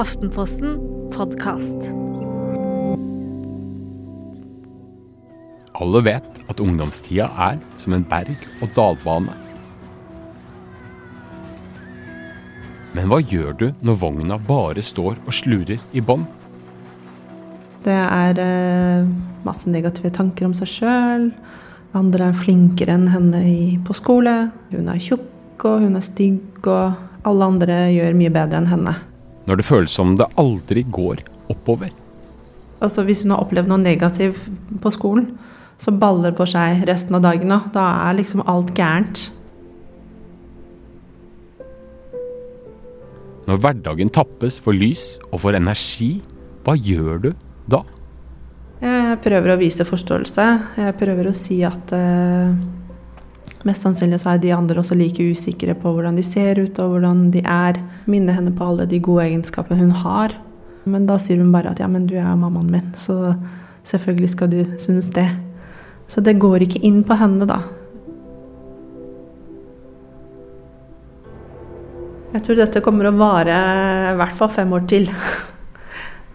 Aftenposten podkast. Alle vet at ungdomstida er som en berg-og-dal-bane. Men hva gjør du når vogna bare står og slurer i bånn? Det er eh, masse negative tanker om seg sjøl. Andre er flinkere enn henne i, på skole. Hun er tjukk, og hun er stygg, og alle andre gjør mye bedre enn henne. Når det føles som det aldri går oppover? Altså Hvis hun har opplevd noe negativt på skolen, så baller på seg resten av dagen. Da, da er liksom alt gærent. Når hverdagen tappes for lys og for energi, hva gjør du da? Jeg prøver å vise forståelse. Jeg prøver å si at eh, mest sannsynlig så er de andre også like usikre på hvordan de ser ut og hvordan de er. Minne henne på alle de gode egenskapene hun har. Men da sier hun bare at ja, men du er jo mammaen min, så selvfølgelig skal du synes det. Så det går ikke inn på henne, da. Jeg tror dette kommer å vare i hvert fall fem år til.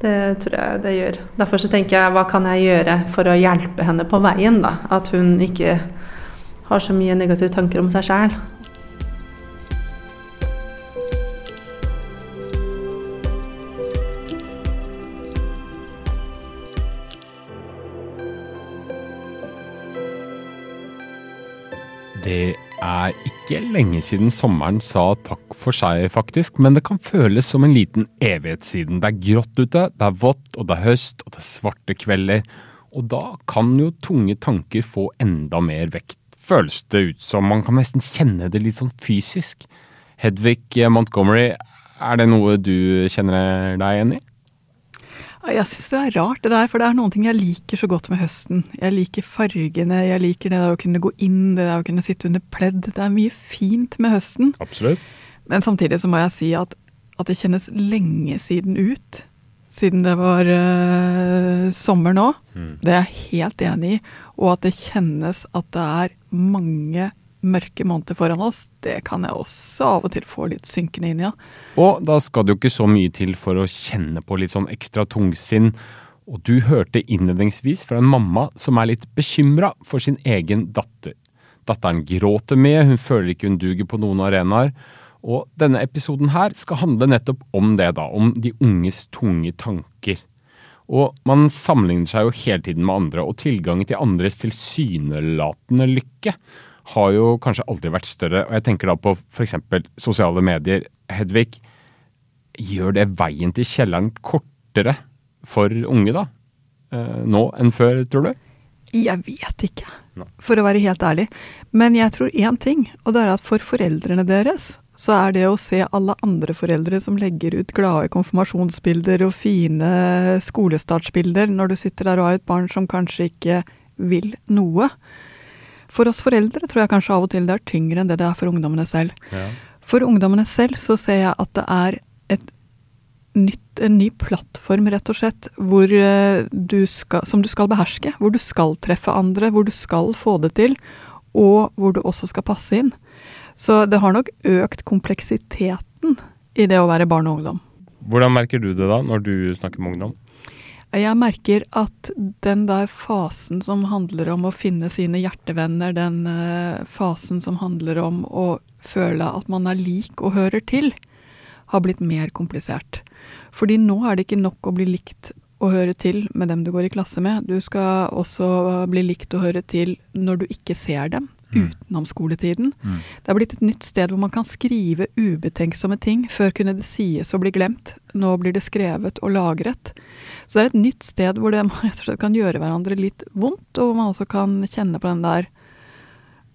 Det tror jeg det gjør. Derfor så tenker jeg hva kan jeg gjøre for å hjelpe henne på veien? da? At hun ikke har så mye negative tanker om seg sjæl. Det er ikke lenge siden sommeren sa takk for seg, faktisk, men det kan føles som en liten evighet siden. Det er grått ute, det er vått, og det er høst, og det er svarte kvelder. Og da kan jo tunge tanker få enda mer vekt. Føles det ut som man kan nesten kjenne det litt sånn fysisk. Hedvig Montgomery, er det noe du kjenner deg igjen i? Jeg syns det er rart, det der, for det er noen ting jeg liker så godt med høsten. Jeg liker fargene, jeg liker det der å kunne gå inn, det der å kunne sitte under pledd. Det er mye fint med høsten. Absolutt. Men samtidig så må jeg si at, at det kjennes lenge siden ut. Siden det var uh, sommer nå. Mm. Det er jeg helt enig i. Og at det kjennes at det er mange mørke måneder foran oss, det kan jeg også av og til få litt synkende inn i. Ja. Og da skal det jo ikke så mye til for å kjenne på litt sånn ekstra tungsinn. Og du hørte innledningsvis fra en mamma som er litt bekymra for sin egen datter. Datteren gråter med, hun føler ikke hun duger på noen arenaer. Og denne episoden her skal handle nettopp om det, da. Om de unges tunge tanker. Og man sammenligner seg jo hele tiden med andre, og tilgangen til andres tilsynelatende lykke har jo kanskje aldri vært større. Og jeg tenker da på f.eks. sosiale medier. Hedvig, gjør det veien til kjelleren kortere for unge da? Eh, nå enn før, tror du? Jeg vet ikke, for å være helt ærlig. Men jeg tror én ting, og det er at for foreldrene deres så er det å se alle andre foreldre som legger ut glade konfirmasjonsbilder og fine skolestartsbilder når du sitter der og har et barn som kanskje ikke vil noe. For oss foreldre tror jeg kanskje av og til det er tyngre enn det det er for ungdommene selv. Ja. For ungdommene selv så ser jeg at det er et nytt, en ny plattform, rett og slett, hvor eh, du skal, som du skal beherske. Hvor du skal treffe andre, hvor du skal få det til, og hvor du også skal passe inn. Så det har nok økt kompleksiteten i det å være barn og ungdom. Hvordan merker du det da, når du snakker med ungdom? Jeg merker at den der fasen som handler om å finne sine hjertevenner, den eh, fasen som handler om å føle at man er lik og hører til, har blitt mer komplisert. Fordi nå er det ikke nok å bli likt og høre til med dem du går i klasse med. Du skal også bli likt og høre til når du ikke ser dem. Utenom skoletiden. Mm. Det er blitt et nytt sted hvor man kan skrive ubetenksomme ting. Før kunne det sies og bli glemt. Nå blir det skrevet og lagret. Så det er et nytt sted hvor det, man rett og slett kan gjøre hverandre litt vondt, og hvor man også kan kjenne på den der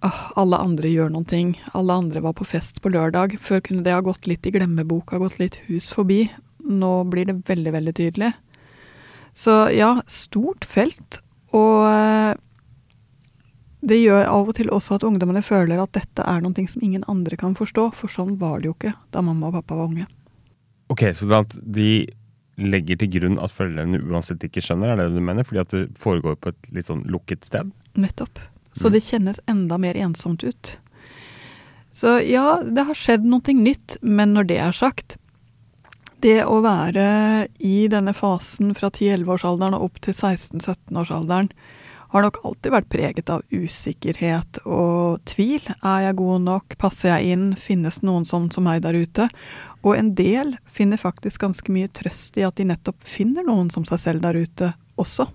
«Åh, alle andre gjør noen ting. Alle andre var på fest på lørdag. Før kunne det ha gått litt i glemmeboka, gått litt hus forbi. Nå blir det veldig, veldig tydelig. Så ja, stort felt. Og eh, det gjør av og til også at ungdommene føler at dette er noe som ingen andre kan forstå, for sånn var det jo ikke da mamma og pappa var unge. Ok, så de legger til grunn at foreldrene uansett ikke skjønner, er det det du mener? Fordi at det foregår på et litt sånn lukket sted? Nettopp. Så Mm. det kjennes enda mer ensomt ut. Så ja, det har skjedd noe nytt, men når det er sagt, Det å være i denne fasen fra 10-11-årsalderen og opp til 16-17-årsalderen har nok alltid vært preget av usikkerhet og tvil. Er jeg god nok? Passer jeg inn? Finnes det noen sånn som meg der ute? Og en del finner faktisk ganske mye trøst i at de nettopp finner noen som seg selv der ute også.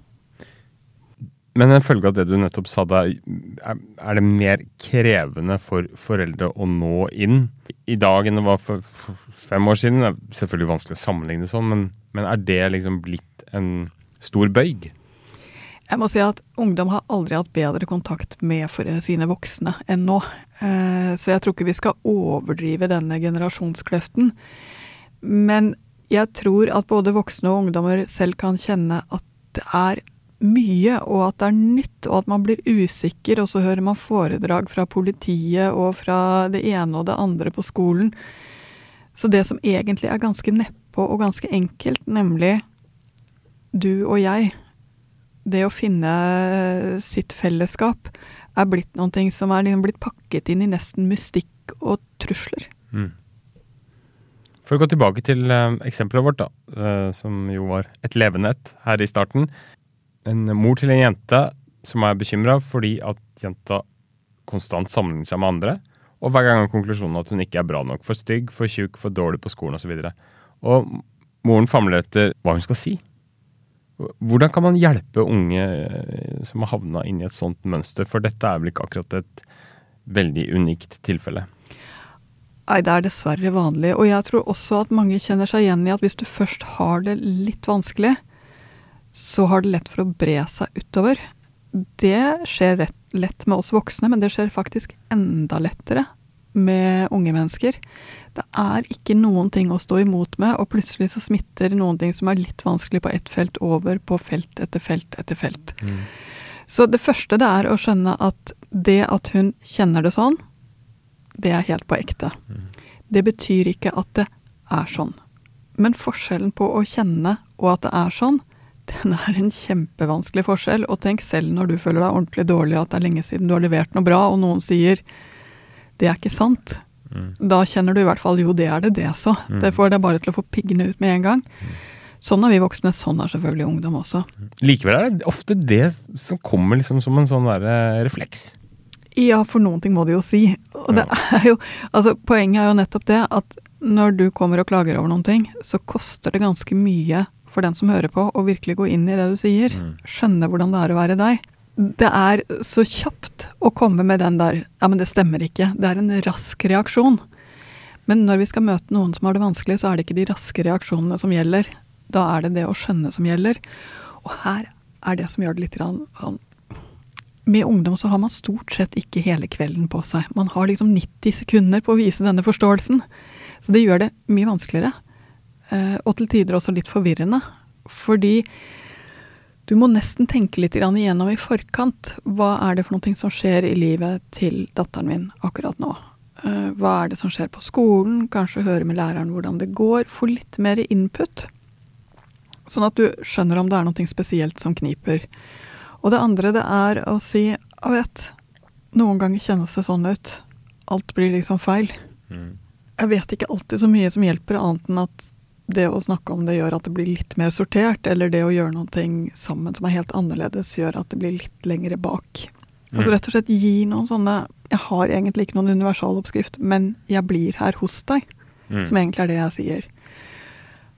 Men en følge av det du nettopp sa da, er det mer krevende for foreldre å nå inn i dag enn det var for fem år siden? Det er selvfølgelig vanskelig å sammenligne sånn, men, men er det liksom blitt en stor bøyg? Jeg må si at ungdom har aldri hatt bedre kontakt med sine voksne enn nå. Eh, så jeg tror ikke vi skal overdrive denne generasjonskløften. Men jeg tror at både voksne og ungdommer selv kan kjenne at det er mye, og at det er nytt, og at man blir usikker, og så hører man foredrag fra politiet og fra det ene og det andre på skolen. Så det som egentlig er ganske nedpå og ganske enkelt, nemlig du og jeg, det å finne sitt fellesskap, er blitt noe som er liksom blitt pakket inn i nesten mystikk og trusler. Mm. For å gå tilbake til uh, eksempelet vårt, da, uh, som jo var et levende her i starten en mor til en jente som er bekymra fordi at jenta konstant sammenligner seg med andre. Og hver gang er konklusjonen at hun ikke er bra nok. For stygg, for tjukk, for dårlig på skolen osv. Og, så og moren famler etter hva hun skal si. Hvordan kan man hjelpe unge eh, som har havna inn i et sånt mønster? For dette er vel ikke akkurat et veldig unikt tilfelle? Nei, det er dessverre vanlig. Og jeg tror også at mange kjenner seg igjen i at hvis du først har det litt vanskelig, så har det lett for å bre seg utover. Det skjer rett, lett med oss voksne, men det skjer faktisk enda lettere med unge mennesker. Det er ikke noen ting å stå imot med, og plutselig så smitter noen ting som er litt vanskelig på ett felt, over på felt etter felt etter felt. Mm. Så det første det er å skjønne at det at hun kjenner det sånn, det er helt på ekte. Mm. Det betyr ikke at det er sånn. Men forskjellen på å kjenne og at det er sånn, den er en kjempevanskelig forskjell. Og tenk selv når du føler deg ordentlig dårlig, at det er lenge siden du har levert noe bra, og noen sier det er ikke sant. Mm. Da kjenner du i hvert fall jo, det er det, det så. Mm. Det får deg bare til å få piggene ut med en gang. Mm. Sånn er vi voksne, sånn er selvfølgelig ungdom også. Likevel er det ofte det som kommer liksom som en sånn der eh, refleks. Ja, for noen ting må du jo si. Og det er jo, altså Poenget er jo nettopp det at når du kommer og klager over noen ting, så koster det ganske mye for den som hører på, å virkelig gå inn i det du sier. Mm. Skjønne hvordan det er å være deg. Det er så kjapt å komme med den der 'ja, men det stemmer ikke'. Det er en rask reaksjon. Men når vi skal møte noen som har det vanskelig, så er det ikke de raske reaksjonene som gjelder. Da er det det å skjønne som gjelder. Og her er det som gjør det litt sånn Med ungdom så har man stort sett ikke hele kvelden på seg. Man har liksom 90 sekunder på å vise denne forståelsen. Så det gjør det mye vanskeligere. Eh, og til tider også litt forvirrende. Fordi du må nesten tenke litt igjennom i forkant. Hva er det for noe som skjer i livet til datteren min akkurat nå? Eh, hva er det som skjer på skolen? Kanskje høre med læreren hvordan det går. Få litt mer input. Sånn at du skjønner om det er noe spesielt som kniper. Og det andre det er å si jeg vet, noen ganger kjennes det sånn ut. Alt blir liksom feil. Mm. Jeg vet ikke alltid så mye som hjelper, annet enn at det å snakke om det gjør at det blir litt mer sortert, eller det å gjøre noe sammen som er helt annerledes, gjør at det blir litt lengre bak. Mm. Altså rett og slett gi noen sånne Jeg har egentlig ikke noen universaloppskrift, men jeg blir her hos deg. Mm. Som egentlig er det jeg sier.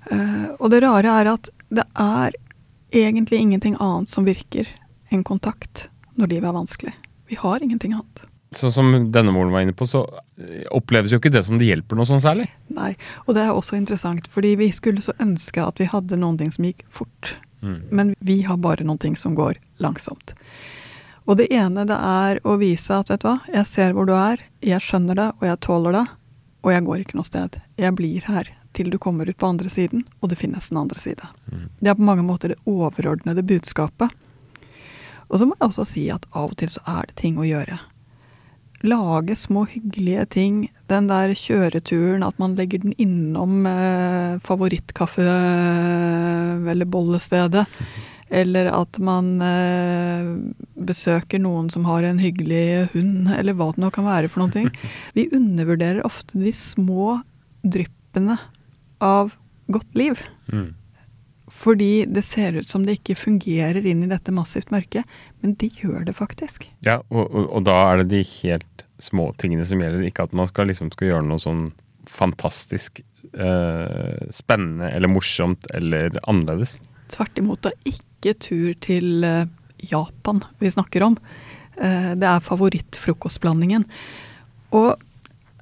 Uh, og det rare er at det er egentlig ingenting annet som virker enn kontakt når livet er vanskelig. Vi har ingenting annet sånn som denne moren var inne på, så oppleves jo ikke det som det hjelper noe sånn særlig. Nei, og det er også interessant, fordi vi skulle så ønske at vi hadde noen ting som gikk fort. Mm. Men vi har bare noen ting som går langsomt. Og det ene det er å vise at vet du hva, jeg ser hvor du er, jeg skjønner det, og jeg tåler det, og jeg går ikke noe sted. Jeg blir her til du kommer ut på andre siden, og det finnes en andre side. Mm. Det er på mange måter det overordnede budskapet. Og så må jeg også si at av og til så er det ting å gjøre lage små hyggelige ting. Den der kjøreturen, at man legger den innom eh, favorittkaffe- eller bollestedet. Eller at man eh, besøker noen som har en hyggelig hund, eller hva det nå kan være for noe. Vi undervurderer ofte de små dryppene av godt liv. Mm. Fordi det ser ut som det ikke fungerer inn i dette massivt mørket, men de gjør det faktisk. Ja, og, og, og da er det de helt små tingene som gjelder, ikke at man skal liksom skal gjøre noe sånn fantastisk eh, spennende eller morsomt eller annerledes. Tvert imot, det er ikke tur til eh, Japan vi snakker om. Eh, det er favorittfrokostblandingen. Og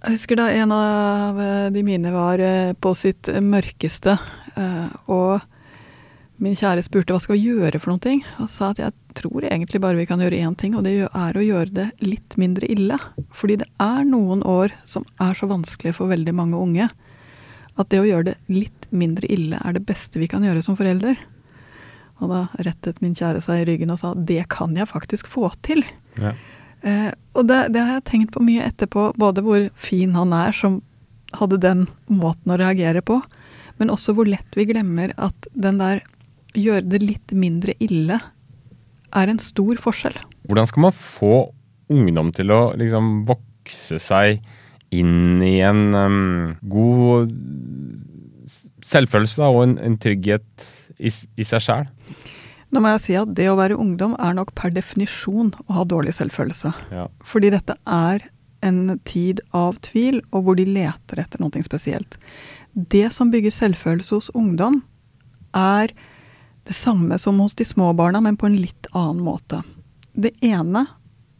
jeg husker da en av eh, de mine var eh, på sitt mørkeste, eh, og min kjære spurte hva skal vi gjøre for noe, og sa at jeg tror egentlig bare vi kan gjøre én ting, og det er å gjøre det litt mindre ille. Fordi det er noen år som er så vanskelig for veldig mange unge at det å gjøre det litt mindre ille er det beste vi kan gjøre som forelder. Og da rettet min kjære seg i ryggen og sa det kan jeg faktisk få til. Ja. Eh, og det, det, har jeg tenkt på mye etterpå, både hvor fin han er som hadde den måten å reagere på, men også hvor lett vi glemmer at den der gjøre det litt mindre ille er en stor forskjell. Hvordan skal man få ungdom til å liksom vokse seg inn i en um, god selvfølelse da, og en, en trygghet i, i seg sjæl? Nå må jeg si at det å være ungdom er nok per definisjon å ha dårlig selvfølelse. Ja. Fordi dette er en tid av tvil, og hvor de leter etter noe spesielt. Det som bygger selvfølelse hos ungdom, er det samme som hos de små barna, men på en litt annen måte. Det ene,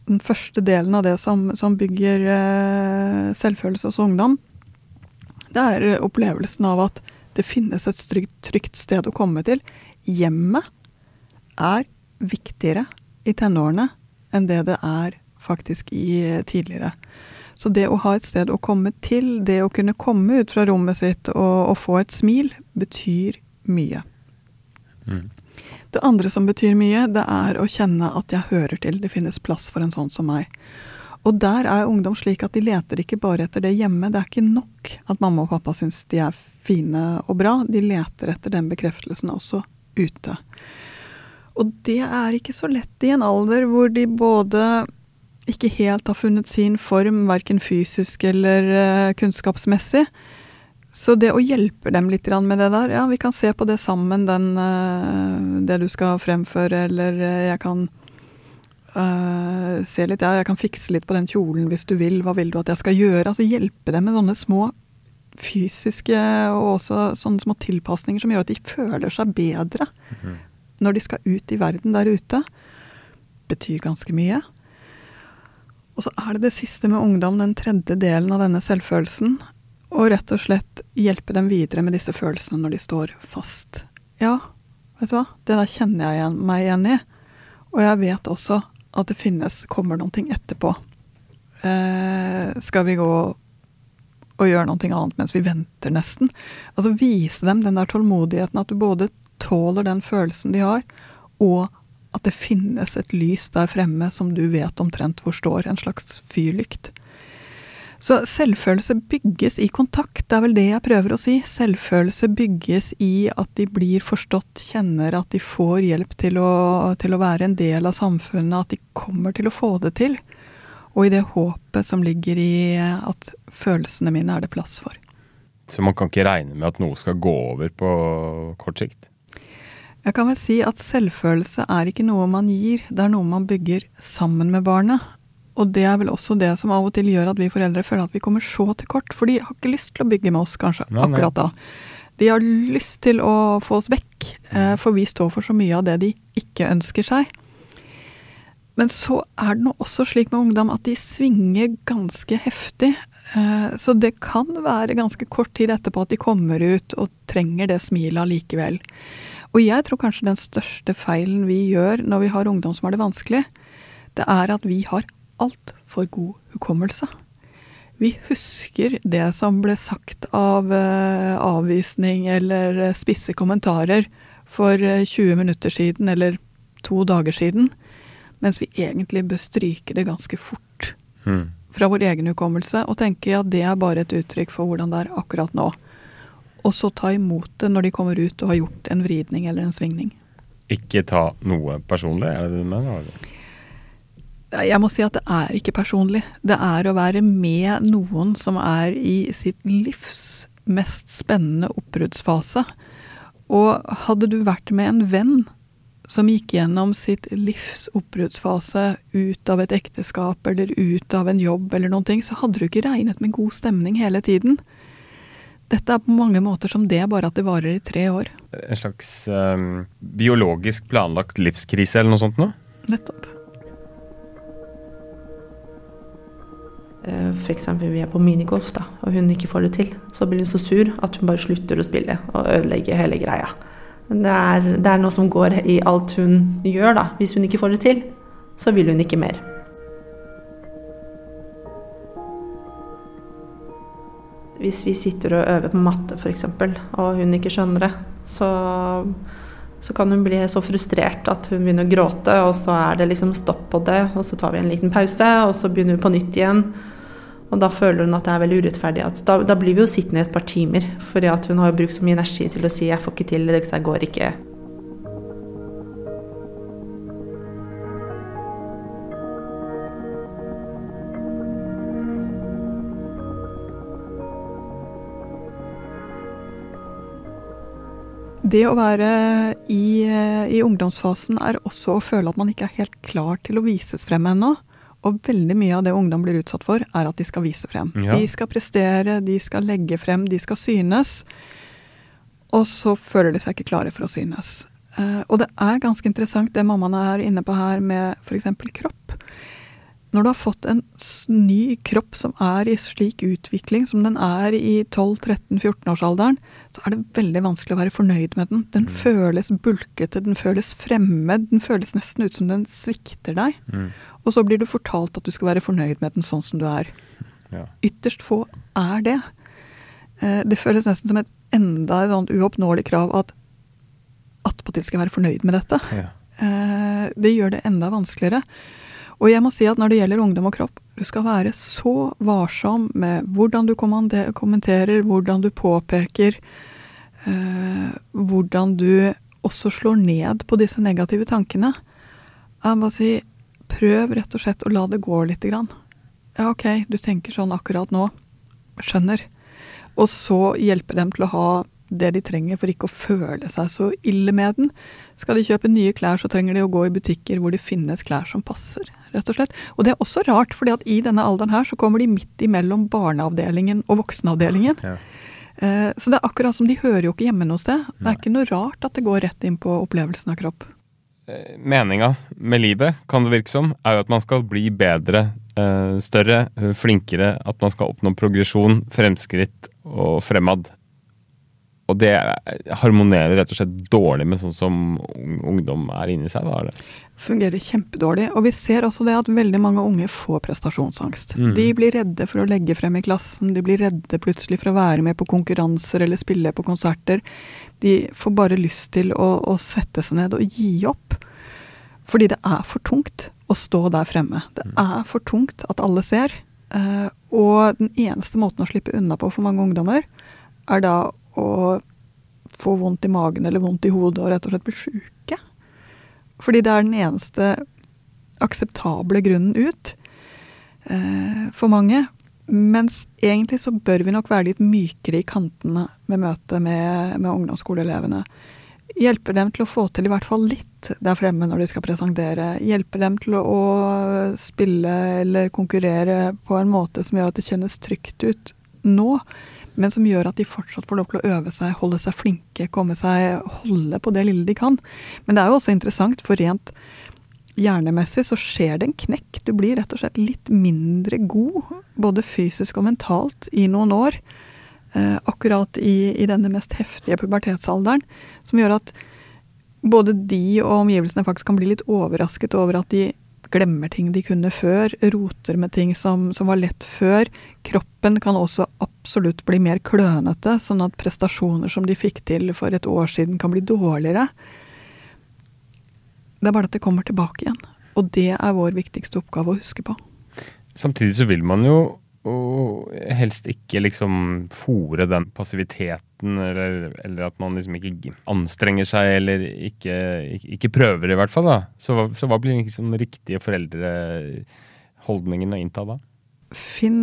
den første delen av det som, som bygger eh, selvfølelse hos ungdom, det er opplevelsen av at det finnes et trygt, trygt sted å komme til. Hjemmet er viktigere i tenårene enn det det er faktisk i eh, tidligere. Så det å ha et sted å komme til, det å kunne komme ut fra rommet sitt og, og få et smil, betyr mye. Det andre som betyr mye, det er å kjenne at jeg hører til. Det finnes plass for en sånn som meg. Og der er ungdom slik at de leter ikke bare etter det hjemme. Det er ikke nok at mamma og pappa syns de er fine og bra. De leter etter den bekreftelsen også ute. Og det er ikke så lett i en alder hvor de både ikke helt har funnet sin form, verken fysisk eller uh, kunnskapsmessig, så det å hjelpe dem litt med det der, ja, vi kan se på det sammen, den, eh, det du skal fremføre, eller eh, jeg kan uh, se litt, ja, jeg kan fikse litt på den kjolen hvis du vil, hva vil du at jeg skal gjøre? Altså hjelpe dem med sånne små fysiske og også sånne små tilpasninger som gjør at de føler seg bedre Mhm. når de skal ut i verden der ute, betyr ganske mye. Og så er det det siste med ungdom, den tredje delen av denne selvfølelsen, og rett og slett hjelpe dem videre med disse følelsene når de står fast. Ja, vet du hva, det der kjenner jeg igjen, meg igjen i. Og jeg vet også at det finnes, kommer noen ting etterpå. Eh, skal vi gå og gjøre noe annet mens vi venter, nesten? Altså vise dem den der tålmodigheten, at du både tåler den følelsen de har, og at det finnes et lys der fremme som du vet omtrent hvor står, en slags fyrlykt. Så selvfølelse bygges i kontakt, det er vel det jeg prøver å si. Selvfølelse bygges i at de blir forstått, kjenner at de får hjelp til å, til å være en del av samfunnet, at de kommer til å få det til. Og i det håpet som ligger i at følelsene mine er det plass for. Så man kan ikke regne med at noe skal gå over på kort sikt? Jeg kan vel si at selvfølelse er ikke noe man gir, det er noe man bygger sammen med barnet. Og det er vel også det som av og til gjør at vi foreldre føler at vi kommer så til kort. For de har ikke lyst til å bygge med oss, kanskje, Nei, nei. akkurat da. De har lyst til å få oss vekk, eh, for vi står for så mye av det de ikke ønsker seg. Men så er det nå også slik med ungdom at de svinger ganske heftig. Eh, Så det kan være ganske kort tid etterpå at de kommer ut og trenger det smilet allikevel. Og jeg tror kanskje den største feilen vi gjør når vi har ungdom som har det vanskelig, det er at vi har altfor god hukommelse. Vi husker det som ble sagt av eh, avvisning eller eh, spisse kommentarer for eh, 20 minutter siden eller to dager siden, mens vi egentlig bør stryke det ganske fort Mm. fra vår egen hukommelse og tenke at det er bare et uttrykk for hvordan det er akkurat nå. Og så ta imot det når de kommer ut og har gjort en vridning eller en svingning. Ikke ta noe personlig, er det det du mener? eller? Jeg må si at det er ikke personlig. Det er å være med noen som er i sitt livs mest spennende oppbruddsfase. Og hadde du vært med en venn som gikk gjennom sitt livs oppbruddsfase ut av et ekteskap eller ut av en jobb eller noen ting, så hadde du ikke regnet med god stemning hele tiden. Dette er på mange måter som det, bare at det varer i tre år. En slags um, biologisk planlagt livskrise eller noe sånt noe? Nettopp. F.eks. vi er på minigolf, da, og hun ikke får det til. Så blir hun så sur at hun bare slutter å spille og ødelegger hele greia. Det er, det er noe som går i alt hun gjør, da. Hvis hun ikke får det til, så vil hun ikke mer. Hvis vi sitter og øver på matte f.eks., og hun ikke skjønner det, så, så kan hun bli så frustrert at hun begynner å gråte, og så er det liksom stopp på det, og så tar vi en liten pause, og så begynner vi på nytt igjen. Og da føler hun at det er veldig urettferdig. Da, da, blir vi jo sittende i et par timer, fordi hun har brukt så mye energi til å si 'jeg får ikke til, dette går ikke'. Det å være i, i, ungdomsfasen er også å føle at man ikke er helt klar til å vises frem ennå. Og veldig mye av det ungdom blir utsatt for, er at de skal vise frem. Ja. De skal prestere, de skal legge frem, de skal synes. Og så føler de seg ikke klare for å synes. Uh, og det er ganske interessant det mammaen er inne på her med f.eks. kropp. Når du har fått en ny kropp som er i slik utvikling som den er i 12-13-14-årsalderen, så er det veldig vanskelig å være fornøyd med den. Den mm. føles bulkete, den føles fremmed, den føles nesten ut som den svikter deg. Mm. Og så blir du fortalt at du skal være fornøyd med den sånn som du er. Ja. Ytterst få er det. Eh, det føles nesten som et enda et uoppnåelig krav at attpåtil skal jeg være fornøyd med dette. Ja. Eh, det gjør det enda vanskeligere. Og jeg må si at når det gjelder ungdom og kropp, du skal være så varsom med hvordan du kommenterer, hvordan du påpeker, eh, hvordan du også slår ned på disse negative tankene. Jeg må si, prøv rett og slett å la det gå lite grann. Ja, ok, du tenker sånn akkurat nå. Skjønner. Og så hjelpe dem til å ha det de trenger for ikke å føle seg så ille med den. Skal de kjøpe nye klær, så trenger de å gå i butikker hvor det finnes klær som passer, rett og slett. Og det er også rart, fordi at i denne alderen her så kommer de midt imellom barneavdelingen og voksenavdelingen. Ja. Eh, så det er akkurat som de hører jo ikke hjemme noe sted. Det er ikke noe rart at det går rett inn på opplevelsen av kropp. Eh, meninga med livet, kan det virke som, er jo at man skal bli bedre, eh, større, flinkere. At man skal oppnå progresjon, fremskritt og fremad. Og det harmonerer rett og slett dårlig med sånn som ungdom er inni seg. da er det. Fungerer kjempedårlig. Og vi ser også det at veldig mange unge får prestasjonsangst. Mm. De blir redde for å legge frem i klassen, de blir redde plutselig for å være med på konkurranser eller spille på konserter. De får bare lyst til å, å sette seg ned og gi opp. Fordi det er for tungt å stå der fremme. Det mm. er for tungt at alle ser. Uh, og den eneste måten å slippe unna på for mange ungdommer, er da å få vondt i magen eller vondt i hodet og rett og slett bli sjuke. Fordi det er den eneste akseptable grunnen ut eh, for mange. Mens egentlig så bør vi nok være litt mykere i kantene med møtet med, med ungdomsskoleelevene. Hjelpe dem til å få til i hvert fall litt der fremme når de skal presentere. Hjelpe dem til å, spille eller konkurrere på en måte som gjør at det kjennes trygt ut nå men som gjør at de fortsatt får lov til å øve seg, holde seg flinke, komme seg, holde på det lille de kan. Men det er jo også interessant, for rent hjernemessig så skjer det en knekk. Du blir rett og slett litt mindre god, både fysisk og mentalt, i noen år. Eh, akkurat i, i, denne mest heftige pubertetsalderen. Som gjør at både de og omgivelsene faktisk kan bli litt overrasket over at de glemmer ting de kunne før, roter med ting som, som, var lett før. Kroppen kan også absolutt bli mer klønete, sånn at prestasjoner som de fikk til for et år siden, kan bli dårligere. Det er bare at det kommer tilbake igjen. Og det er vår viktigste oppgave å huske på. Samtidig så vil man jo og helst ikke liksom fòre den passiviteten, eller, eller, at man liksom ikke anstrenger seg, eller ikke, ikke, prøver, i hvert fall. da. Så, så hva blir liksom riktige foreldreholdningen å innta da? Finn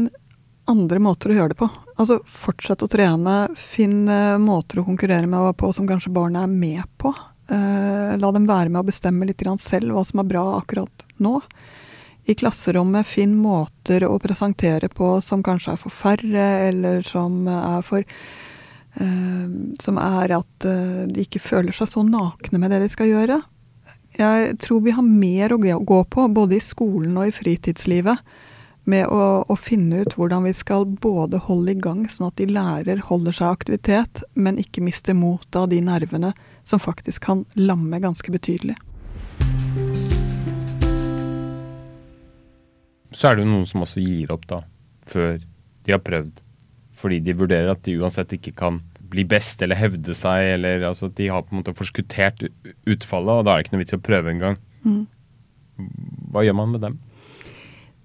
andre måter å gjøre det på. Altså fortsett å trene, finn eh, måter å konkurrere med på som kanskje barna er med på. Eh, la dem være med å bestemme litt selv hva som er bra akkurat nå. I klasserommet finn måter å presentere på som kanskje er for færre, eller som er for uh, Som er at uh, de ikke føler seg så nakne med det de skal gjøre. Jeg tror vi har mer å gå på, både i skolen og i fritidslivet, med å, å, finne ut hvordan vi skal både holde i gang sånn at de lærer, holder seg aktivitet, men ikke mister motet av de nervene som faktisk kan lamme ganske betydelig. Så er det jo noen som også gir opp, da, før de har prøvd. Fordi de vurderer at de uansett ikke kan bli best eller hevde seg, eller altså at de har på en måte forskuttert utfallet, og da er det ikke noe vits i å prøve engang. Mm. Hva gjør man med dem?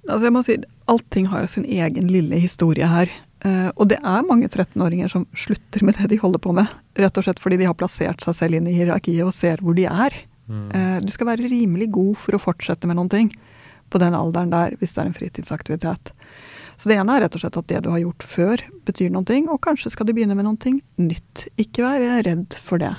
Altså jeg må si, Allting har jo sin egen lille historie her. Uh, og det er mange 13-åringer som slutter med det de holder på med. Rett og slett fordi de har plassert seg selv inn i hierarkiet og ser hvor de er. Mm. Uh, du skal være rimelig god for å fortsette med noen ting på den alderen der, hvis det er en fritidsaktivitet. Så det ene er rett og slett at det du har gjort før, betyr noen ting, og kanskje skal de begynne med noe nytt. Ikke være redd for det.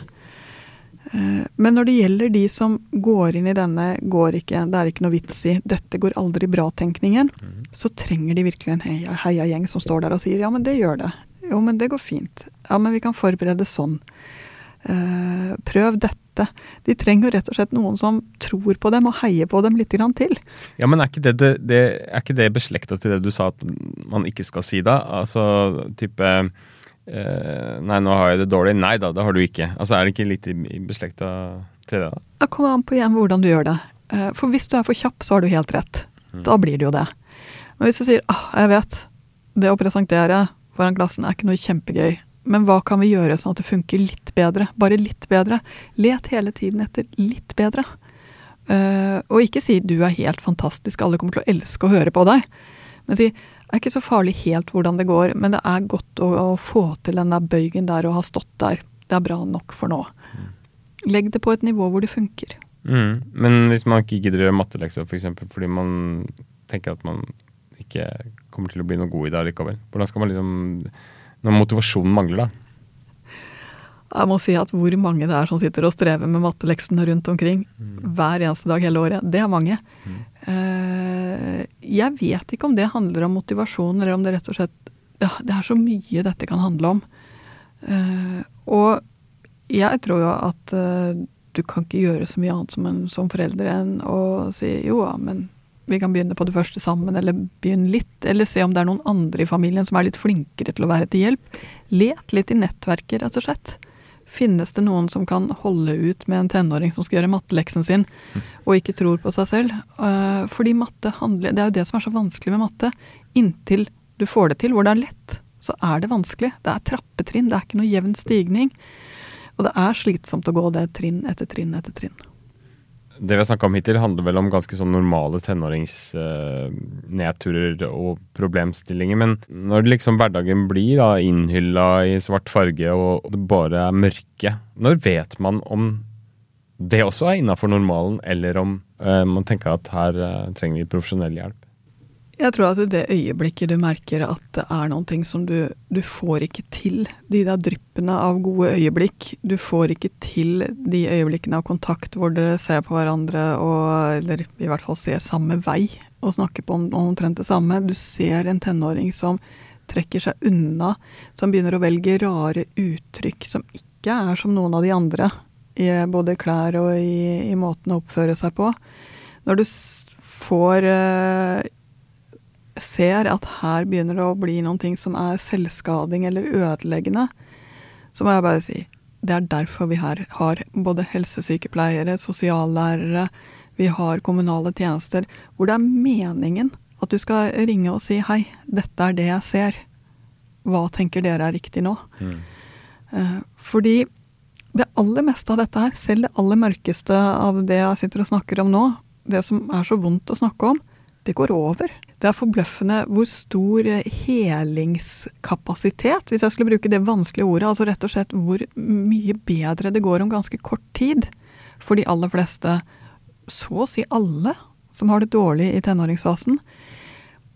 Eh, men når det gjelder de som går inn i denne 'går ikke, det er ikke noe vits i, dette går aldri bra'-tenkningen, mm. så trenger de virkelig en heia, heiagjeng som står der og sier 'ja, men det gjør det'. Jo, men det går fint. Ja, men vi kan forberede sånn. Uh, prøv dette. De trenger rett og slett noen som tror på dem og heier på dem litt grann til. Ja, men er ikke det, det, det, er ikke det beslekta til det du sa at man ikke skal si da? Altså type eh, nei, nå har jeg det dårlig. Nei da, det har du ikke. Altså, Er det ikke litt beslekta til det? da? Det kommer an på igjen hvordan du gjør det. Uh, for hvis du er for kjapp, så har du helt rett. Mm. Da blir det jo det. Men hvis du sier ah, jeg vet, det å presentere foran klassen er ikke noe kjempegøy, men hva kan vi gjøre sånn at det funker litt bedre? Bare litt bedre. Let hele tiden etter litt bedre. Uh, og ikke si du er helt fantastisk, alle kommer til å elske å høre på deg. Men si det er ikke så farlig helt hvordan det går, men det er godt å, å få til den der bøygen der og ha stått der. Det er bra nok for nå. Mm. Legg det på et nivå hvor det funker. Mm. Men hvis man ikke gidder å gjøre mattelekser f.eks. For fordi man tenker at man ikke kommer til å bli noe god i det likevel, hvordan skal man liksom Når motivasjonen mangler, da? Jeg må si at hvor mange det er som sitter og strever med matteleksene rundt omkring mm. hver eneste dag hele året, det er mange. Mm. Uh, jeg vet ikke om det handler om motivasjon, eller om det rett og slett ja, Det er så mye dette kan handle om. Uh, og jeg tror jo at uh, du kan ikke gjøre så mye annet som, en, som foreldre enn å si jo ja, men vi kan begynne på det første sammen, eller begynne litt. Eller se om det er noen andre i familien som er litt flinkere til å være til hjelp. Let litt i nettverket, rett og slett. Finnes det noen som kan holde ut med en tenåring som skal gjøre matteleksen sin, og ikke tror på seg selv? Uh, fordi matte handler Det er jo det som er så vanskelig med matte. Inntil du får det til, hvor det er lett, så er det vanskelig. Det er trappetrinn, det er ikke noe jevn stigning. Og det er slitsomt å gå det trinn etter trinn etter trinn det vi har snakka om hittil, handler vel om ganske sånn normale tenåringsnedturer uh, og problemstillinger. Men når liksom hverdagen blir da innhylla i svart farge og det bare er mørke, når vet man om det også er innafor normalen, eller om uh, man tenker at her uh, trenger vi profesjonell hjelp? Jeg tror at det øyeblikket du merker at det er noen ting som du Du får ikke til de der dryppene av gode øyeblikk. Du får ikke til de øyeblikkene av kontakt hvor dere ser på hverandre og Eller i hvert fall ser samme vei og snakker på om omtrent det samme. Du ser en tenåring som trekker seg unna, som begynner å velge rare uttrykk som ikke er som noen av de andre, i både klær og i, i måten å oppføre seg på. Når du får uh, ser at her begynner det å bli noen ting som er selvskading eller ødeleggende, så må jeg bare si det er derfor vi her har både helsesykepleiere, sosiallærere, vi har kommunale tjenester, hvor det er meningen at du skal ringe og si hei, dette er det jeg ser. Hva tenker dere er riktig nå? Mm. Eh, fordi det aller meste av dette her, selv det aller mørkeste av det jeg sitter og snakker om nå, det som er så vondt å snakke om, det går over. Det er forbløffende hvor stor helingskapasitet, hvis jeg skulle bruke det vanskelige ordet, altså rett og slett hvor mye bedre det går om ganske kort tid for de aller fleste, så å si alle, som har det dårlig i tenåringsfasen.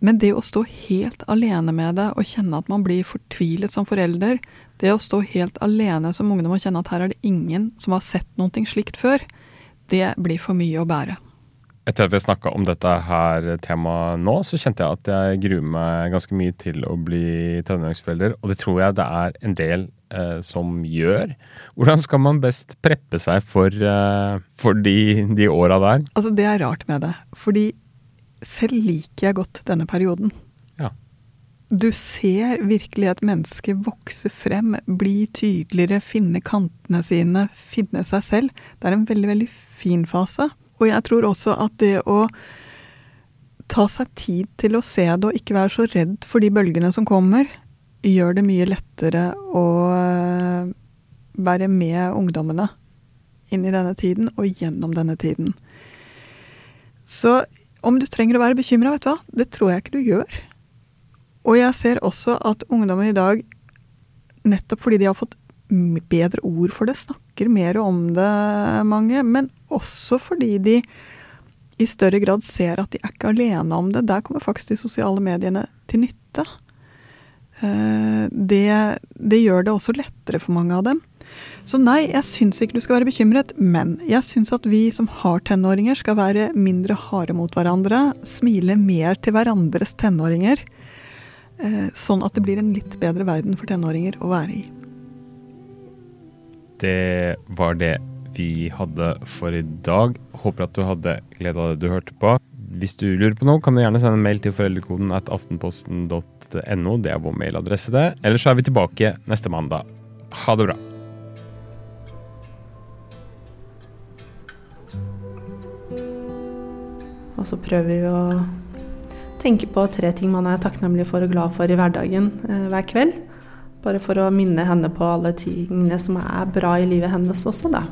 Men det å stå helt alene med det og kjenne at man blir fortvilet som forelder, det å stå helt alene som ungdom og kjenne at her er det ingen som har sett noe slikt før, det blir for mye å bære. Etter at vi snakka om dette her temaet nå, så kjente jeg at jeg gruer meg ganske mye til å bli tenåringsforelder, og det tror jeg det er en del eh, som gjør. Hvordan skal man best preppe seg for, eh, for de, de åra der? Altså, det er rart med det. Fordi selv liker jeg godt denne perioden. Ja. Du ser virkelig et menneske vokse frem, bli tydeligere, finne kantene sine, finne seg selv. Det er en veldig, veldig fin fase. Og jeg tror også at det å ta seg tid til å se det og ikke være så redd for de bølgene som kommer, gjør det mye lettere å eh, være med ungdommene inn i denne tiden og gjennom denne tiden. Så om du trenger å være bekymra, vet du hva, det tror jeg ikke du gjør. Og jeg ser også at ungdommer i dag, nettopp fordi de har fått bedre ord for det, snakker mer om det, mange, men også fordi de i større grad ser at de er ikke alene om det. Der kommer faktisk de sosiale mediene til nytte. Eh, det, det gjør det også lettere for mange av dem. Så nei, jeg syns ikke du skal være bekymret, men jeg syns at vi som har tenåringer, skal være mindre harde mot hverandre, smile mer til hverandres tenåringer. Eh, sånn at det blir en litt bedre verden for tenåringer å være i. Det var det vi hadde for i dag. Håper at du hadde glede av det du hørte på. Hvis du lurer på noe, kan du gjerne sende en mail til foreldrekoden at aftenposten.no. Det er vår mailadresse, det. Eller så er vi tilbake neste mandag. Ha det bra. Og så prøver vi å tenke på tre ting man er takknemlig for og glad for i hverdagen eh, hver kveld. Bare for å minne henne på alle tingene som er bra i livet hennes også, da.